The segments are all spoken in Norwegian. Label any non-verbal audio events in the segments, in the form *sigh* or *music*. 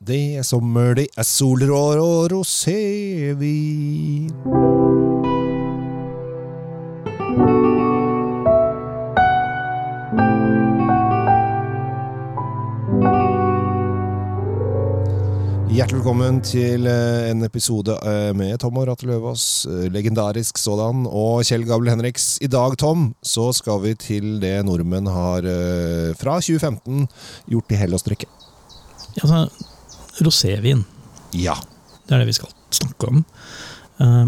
Det er sommer, det er solrår og rosévin. Hjertelig velkommen til eh, en episode eh, med Tom og Ratte Løvaas, eh, legendarisk sådan, og Kjell Gabel Henriks. I dag, Tom, så skal vi til det nordmenn har fra 2015 gjort i hell og strikke. Ja, altså, rosévin, Ja. det er det vi skal snakke om. Uh,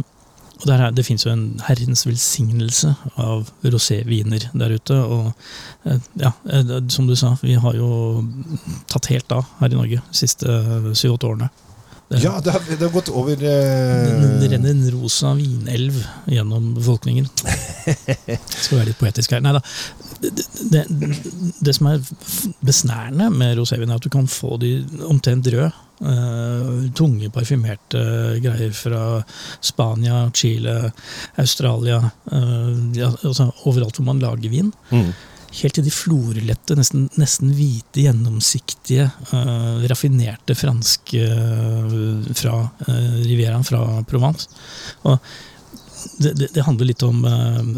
og der er, det fins jo en herrens velsignelse av roséviner der ute. Og eh, ja, eh, som du sa, vi har jo tatt helt av her i Norge de siste syv-åtte årene. Ja, det har, det har gått over eh, det renner en rosa vinelv gjennom befolkningen. *laughs* Skal være litt poetisk her. Nei da. Det, det, det som er besnærende med rosévin, er at du kan få de omtrent røde. Uh, tunge, parfymerte greier fra Spania, Chile, Australia. uh, ja, altså overalt hvor man lager vin. mm. Helt til de florlette, nesten, nesten hvite, gjennomsiktige, uh, raffinerte franske uh, fra uh, Rivieraen, fra Provence. Og det, det, det handler litt om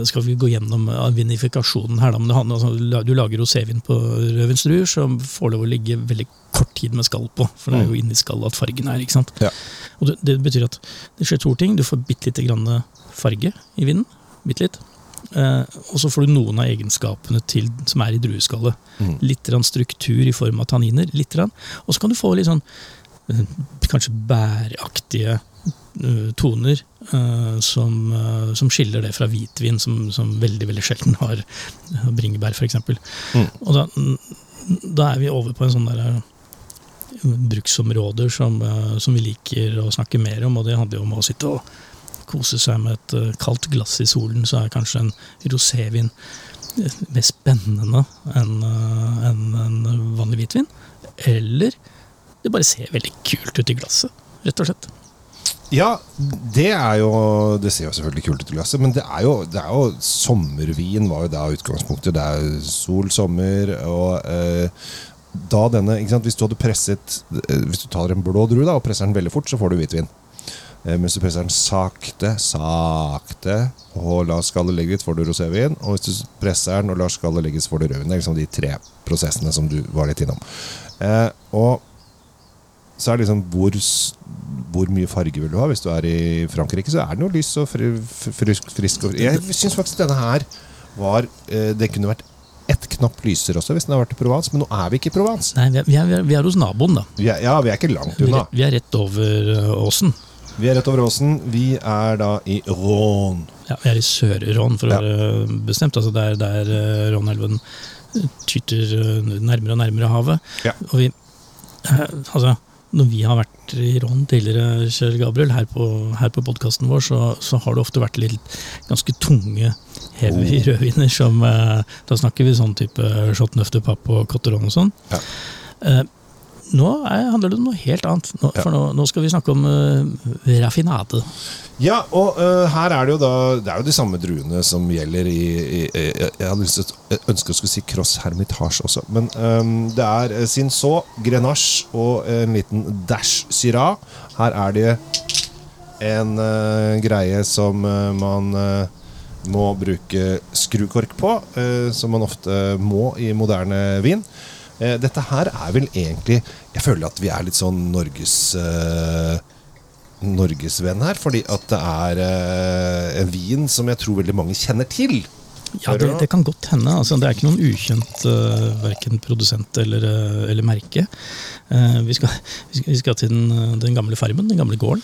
Skal vi gå gjennom vinifikasjonen her, da? Men handler, altså, du lager rosévin på rødvinsdruer som får lov å ligge veldig kort tid med skall på. For det er jo inni skallet at fargen er. ikke sant? Ja. Og det, det betyr at det skjer to ting. Du får bitte lite grann farge i vinen. Bitte litt. Eh, og så får du noen av egenskapene til, som er i drueskallet. Mm. Litt struktur i form av tanniner. Litt. Og så kan du få litt sånn eh, kanskje bæraktige eh, toner som, som skiller det fra hvitvin, som, som veldig veldig sjelden har bringebær, f.eks. Mm. Og da, da er vi over på en sånn der bruksområder som, som vi liker å snakke mer om, og det handler jo om å sitte og kose seg med et eh, kaldt glass i solen, så er kanskje en rosévin eh, mer spennende enn eh, en vanlig hvitvin. Eller det bare ser veldig kult ut i glasset, rett og slett. Ja, det er jo Det ser jo selvfølgelig kult ut i glasset, men det er jo, det er jo Sommervin var jo da utgangspunktet. Det er sol, sommer og eh, da denne? Hvis du hadde presset Hvis du tar en blå drue og presser den veldig fort, så får du hvitvin. Eh, mens du presser den sakte, sakte og lar skallet ligge litt, får du rosévin. Og hvis du presser den og lar skallet ligge, så får du rødvin. Det er liksom de tre prosessene som du var litt innom. Eh, og så er det liksom hvor, hvor mye farge vil du ha? Hvis du er i Frankrike, så er den jo lys og fri, frisk, frisk og Jeg syns faktisk denne her var eh, Det kunne vært ett knapp lysere også hvis den har vært i Provence, men nå er vi ikke i Provence. Nei, vi er, vi er, vi er hos naboen, da. Vi er, ja, vi er ikke langt Vi er, vi er rett over åsen. åsen. Vi er rett over åsen. Vi er da i Rån. Ja, vi er i Sør-Rån, for å Ja. være bestemt. Altså der, der eh, Rånelven tyter eh, nærmere og nærmere havet. Ja. Og vi eh, Altså, når vi har vært i Rån tidligere, Kjell Gabriel, her på, her på podkasten vår, så, så har det ofte vært litt ganske tunge, heavy Oh. rødviner som Da snakker vi sånn type Shot Nøfte Papp og Cotteron og sånn. Ja. Eh, nå er, handler det om noe helt annet, nå, Ja. for nå, nå skal vi snakke om uh, raffinade. Ja, og uh, her er det jo da Det er jo de samme druene som gjelder i, i, i Jeg hadde lyst til jeg å skulle si Cross Hermitage også, men um, det er Cinsault, Grenache og en liten dash Syrah. Her er det en uh, greie som man må bruke skrukork på, som man ofte må i moderne vin. Eh, dette her er vel egentlig Jeg føler at vi er litt sånn Norges eh, norgesvenn her, fordi at det er eh, en vin som jeg tror veldig mange kjenner til. Ja, det, det kan godt hende. Altså, det er ikke noen ukjent uh, verken produsent eller, eh, eller merke. Uh, vi, skal, vi, skal, til den, eh, den gamle farmen, den gamle gården.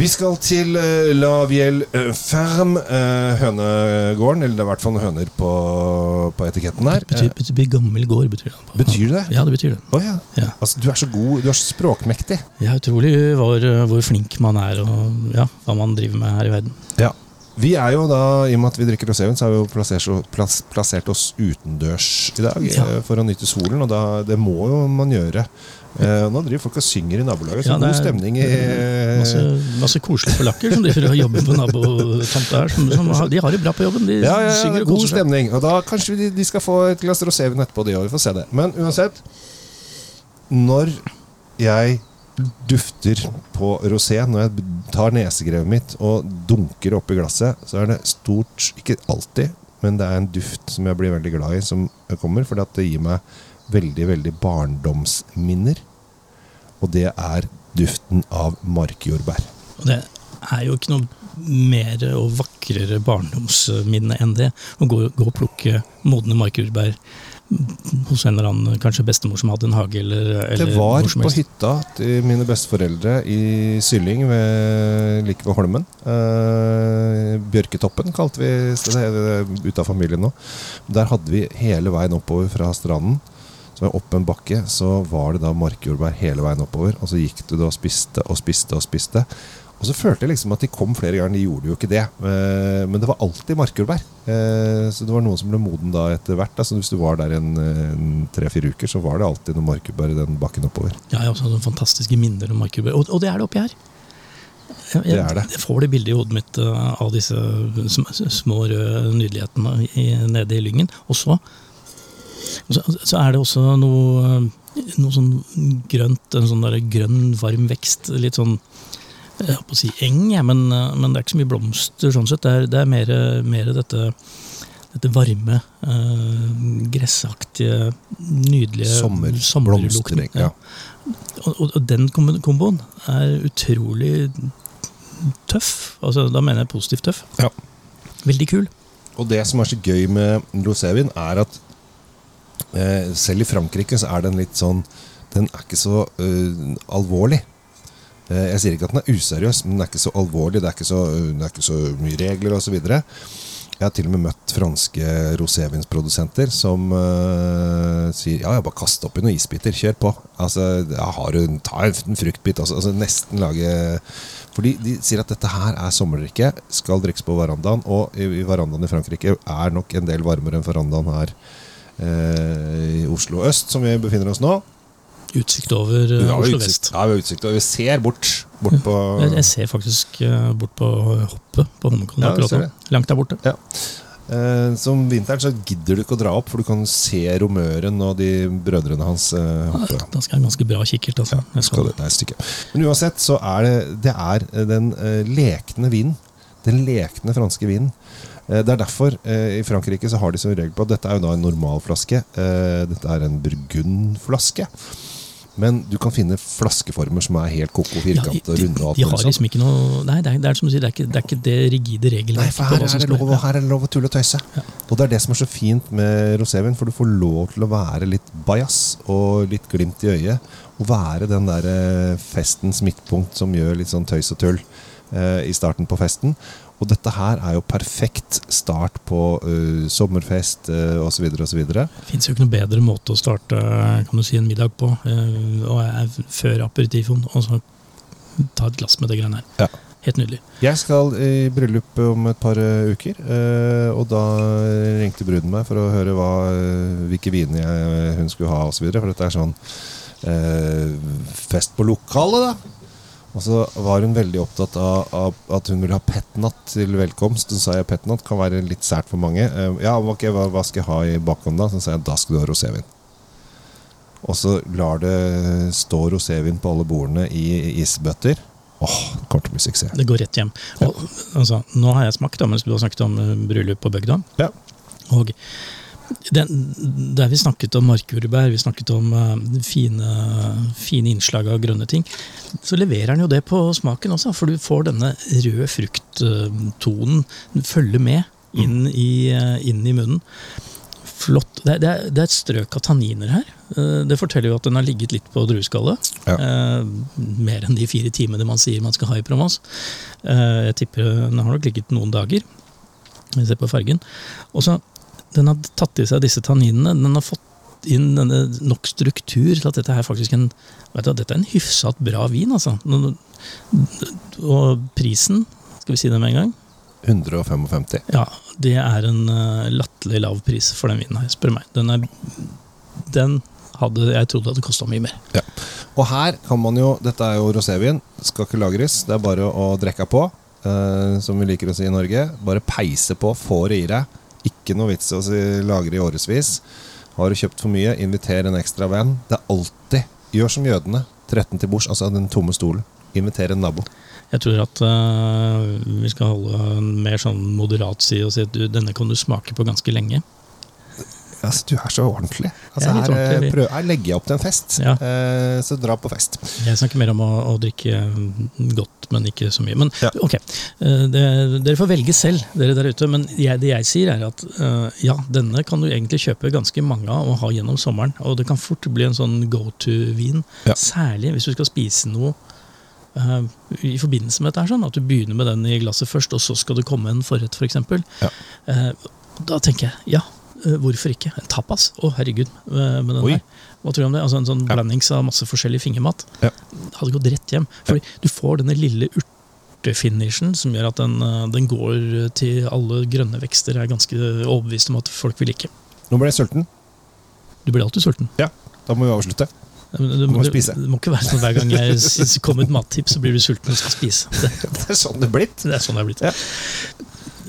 Vi skal til eh, La Vielle eh, Ferme, eh, hønegården. Eller det er i hvert fall høner på, på etiketten her. Betyr, betyr, gammel gård, betyr det. betyr det? Ja, det betyr det. Oh, ja. Ja. Altså, du er så god, du er så språkmektig. Ja, utrolig hvor, hvor flink man er, og ja, hva man driver med her i verden. Ja. Vi er jo da, I og med at vi drikker rosévin, så har vi jo plassert, plass, plassert oss utendørs i dag Ja. for å nyte solen. Og da, det må jo man gjøre. Eh, nå driver folk og synger i nabolaget, så Ja, god stemning i Masse, masse koselige polakker som driver og jobber på nabotomta her. Som, som har, de har det bra på jobben. De Ja, ja, ja, synger og god koser seg. stemning. Og da kanskje de, de skal få et glass rosévin etterpå, de òg. Vi får se det. Men uansett Når jeg dufter på rosé, når jeg tar nesegrevet mitt og dunker oppi glasset, så er det stort Ikke alltid, men det er en duft som jeg blir veldig glad i, som kommer. Fordi at det gir meg veldig, veldig barndomsminner. Og det er duften av markjordbær. Og det er jo ikke noe mer og vakrere barndomsminne enn det. Å gå, gå og plukke modne markjordbær hos en eller annen kanskje bestemor som hadde en hage. eller, eller Det var på hytta til mine besteforeldre i Sylling, ved, like ved Holmen. Eh, Bjørketoppen kalte vi stedet ute av familien nå. Der hadde vi hele veien oppover fra stranden. Så opp en bakke, så var det da markjordbær hele veien oppover. Og så gikk du da og spiste og spiste og spiste. Og så følte jeg liksom at de kom flere ganger. De gjorde jo ikke det. Eh, Men det var alltid markjordbær. Eh, Så det var noen som ble moden da etter hvert. Så hvis du var der en, tre-fire uker, så var det alltid noen markjordbær i den bakken oppover. Ja, jeg har også noen fantastiske minner om markjordbær. Og, og det er det oppi her. Jeg, jeg, Det er det. jeg får det bildet i hodet mitt uh, av disse små røde nydelighetene i, nede i lyngen. Og så, så, så er det også noe, noe sånn grønt, en sånn der grønn, varm vekst. Litt sånn jeg holdt på å si eng, men, uh, men det er ikke så mye blomster sånn sett. Det er, det er mer, mer dette dette varme, uh, gressaktige, nydelige Sommer, sommerlukten. ja. Og, og, den kombo- komboen er utrolig tøff. Altså, da mener jeg positivt tøff. Ja. Veldig kul. Og det som er så gøy med rosévin, er at eh, selv i Frankrike så er den litt sånn Den er ikke så eh, alvorlig. Eh, jeg sier ikke at den er useriøs, men den er ikke så alvorlig. Det er ikke så, er ikke så mye regler osv. Jeg har til og med møtt franske rosévinsprodusenter som uh, sier ja, jeg bare kast oppi noen isbiter, kjør på. Altså, ja, har du, Ta en fruktbit. Altså, altså nesten lage Fordi de sier at dette her er sommerdrikke, skal drikkes på verandaen. Og i, i verandaen i Frankrike er nok en del varmere enn verandaen her eh, i Oslo øst, som vi befinner oss nå. Utsikt over uh, Oslo utsikt, vest. ja, vi har utsikt, og vi ser bort, bort på Jeg, ser faktisk uh, bort på hoppet på Holmenkollen Ja, akkurat nå. Langt der borte. Ja. Eh, som vinteren så gidder du ikke å dra opp, for du kan se romøren og de brødrene hans eh, hoppe. Da skal jeg ha ganske bra kikkert. Altså. Jeg Skal det, nei, stykke. Men uansett så er det, det er den eh, lekne vinen. Den lekne franske vinen. Eh, det er derfor eh, i Frankrike så har de som regel på at dette er jo da en normalflaske. Eh, dette er en burgundflaske. Men du kan finne flaskeformer som er helt koko, Ja, og de, runde. og de har liksom ikke noe Nei, det er, det er som du sier, det er ikke det, er ikke det rigide Nei, regelverket. for her er, det lov, her er det lov å tulle og tøyse. Ja. Og det er det som er så fint med rosévin, for du får lov til å være litt bajas og litt glimt i øyet. Og være den der eh, festens midtpunkt som gjør litt sånn tøys og tull eh, i starten på festen. Og dette her er jo perfekt start på uh, sommerfest uh, osv. osv. Det fins jo ikke noe bedre måte å starte kan du si, en middag på. uh, og er før aperitifoen, og så ta et glass med det greiene her. Ja. Helt nydelig. Jeg skal i bryllup om et par eh, uker, eh, og da ringte bruden meg for å høre hva, eh, hvilke viner hun skulle ha osv. For dette er sånn eh, fest på lokalet, da. Og så var hun veldig opptatt av, av at hun ville ha petnat til velkomst. Så sa jeg petnat kan være litt sært for mange. Eh, ja, ok, hva, hva skal jeg ha i bakhånd da? Så sa jeg da skal du ha rosévin. Og så lar det stå rosévin på alle bordene i isbøtter. Åh, det kommer til å bli suksess. Det går rett hjem. Og, altså, nå har jeg smakt, da, mens du har snakket om eh, bryllup på bygda. Ja. Og den, der vi snakket om markjordbær, vi snakket om uh, fine, fine innslag av grønne ting, så leverer den jo det på smaken også. For du får denne røde frukttonen den følger med inn i, uh, inn i munnen. Flott. Det det, er, det er et strøk av tanniner her. Uh, Det forteller jo at den har ligget litt på drueskallet. Ja. Mer enn de fire timene man sier man skal ha i Provence. Jeg tipper den har nok ligget noen dager. Vi ser på fargen. Og så, Den har tatt i seg disse tanninene. Den har fått inn denne nok struktur til at dette er faktisk en vet du, dette er en hyfsat bra vin. altså. Og prisen, skal vi si det med en gang, 155. ja, det er en uh, latterlig lav pris for den vinen her, spør meg. Den, er, den hadde jeg trodd hadde kosta mye mer. Og her kan man jo Dette er jo rosévin. Skal ikke lagres. Det er bare å drikke på, eh, som vi liker å si i Norge. Bare peise på, få det i deg. Ikke noe vits i å si, lagre i årevis. Har du kjøpt for mye, inviter en ekstra venn. Det er alltid Gjør som jødene. 13 til bords, altså den tomme stolen. Inviter en nabo. Jeg tror at uh, vi skal holde en mer sånn moderat side og si at du, denne kan du smake på ganske lenge. Altså, du er så ordentlig. Altså, er her, ordentlig, eh, prøv, her legger jeg opp til en fest, Ja. eh, så dra på fest. Jeg snakker mer om å, å drikke godt, men ikke så mye. Men Ja. ok, eh, det, dere får velge selv, dere der ute. Men jeg, det jeg sier, er at uh, ja, denne kan du egentlig kjøpe ganske mange av og ha gjennom sommeren. Og det kan fort bli en sånn go to-vin. Ja. Særlig hvis du skal spise noe uh, i forbindelse med dette. sånn, At du begynner med den i glasset først, og så skal det komme en forrett, f.eks. For eksempel. Ja. Uh, da tenker jeg ja. Eh, Hvorfor ikke? En tapas? Å, herregud. eh, Med den Oi. her. Hva tror du om det? Altså En sånn Ja. blandings av masse forskjellig fingermat. Ja. Hadde gått rett hjem. Fordi du får denne lille urtefinishen som gjør at den, eh, den går til alle grønne vekster. Jeg er ganske overbevist om at folk vil like. Nå ble jeg sulten. Du blir alltid sulten. Ja, da må vi avslutte. Du, Det, må du, spise. det må ikke være sånn hver gang jeg kommer med et mattips, så blir du sulten og skal spise. Det, *laughs* Det er sånn det er blitt. det er sånn det er blitt. Ja.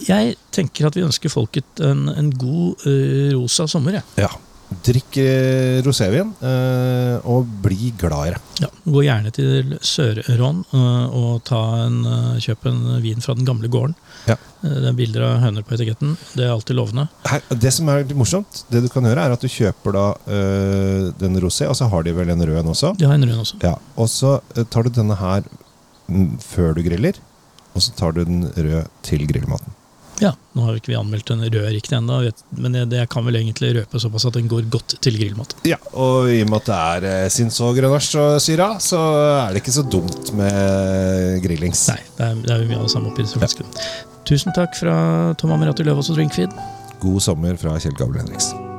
Jeg tenker at vi ønsker folket en, en god uh, rosa sommer. jeg. Ja. Drikk uh, rosévin, uh, og bli gladere. Ja, gå gjerne til Sør-Ron og ta en, kjøp en vin fra den gamle gården. Ja. Det er bilder av høner på etiketten. Det er alltid lovende. Her, det som er litt morsomt, det du kan gjøre, er at du kjøper da den rosé, og så har de vel en rød en også. De har en rød også. Ja, og så tar du denne her mm, før du griller, og så tar du den rød til grillmaten. Ja, Nå har vi ikke vi anmeldt den røde riktig ennå, men jeg, jeg, kan vel egentlig røpe såpass at den går godt til grillmat. Ja, og i og med at det er eh, Sins og Grenache-syra, så er det ikke så dumt med grillings. Nei, det er, det er mye av det samme oppi disse flaskene. Tusen takk fra Tom Amirati Løvaas og Drinkfeed. God sommer fra Kjell Gabel Henriksen.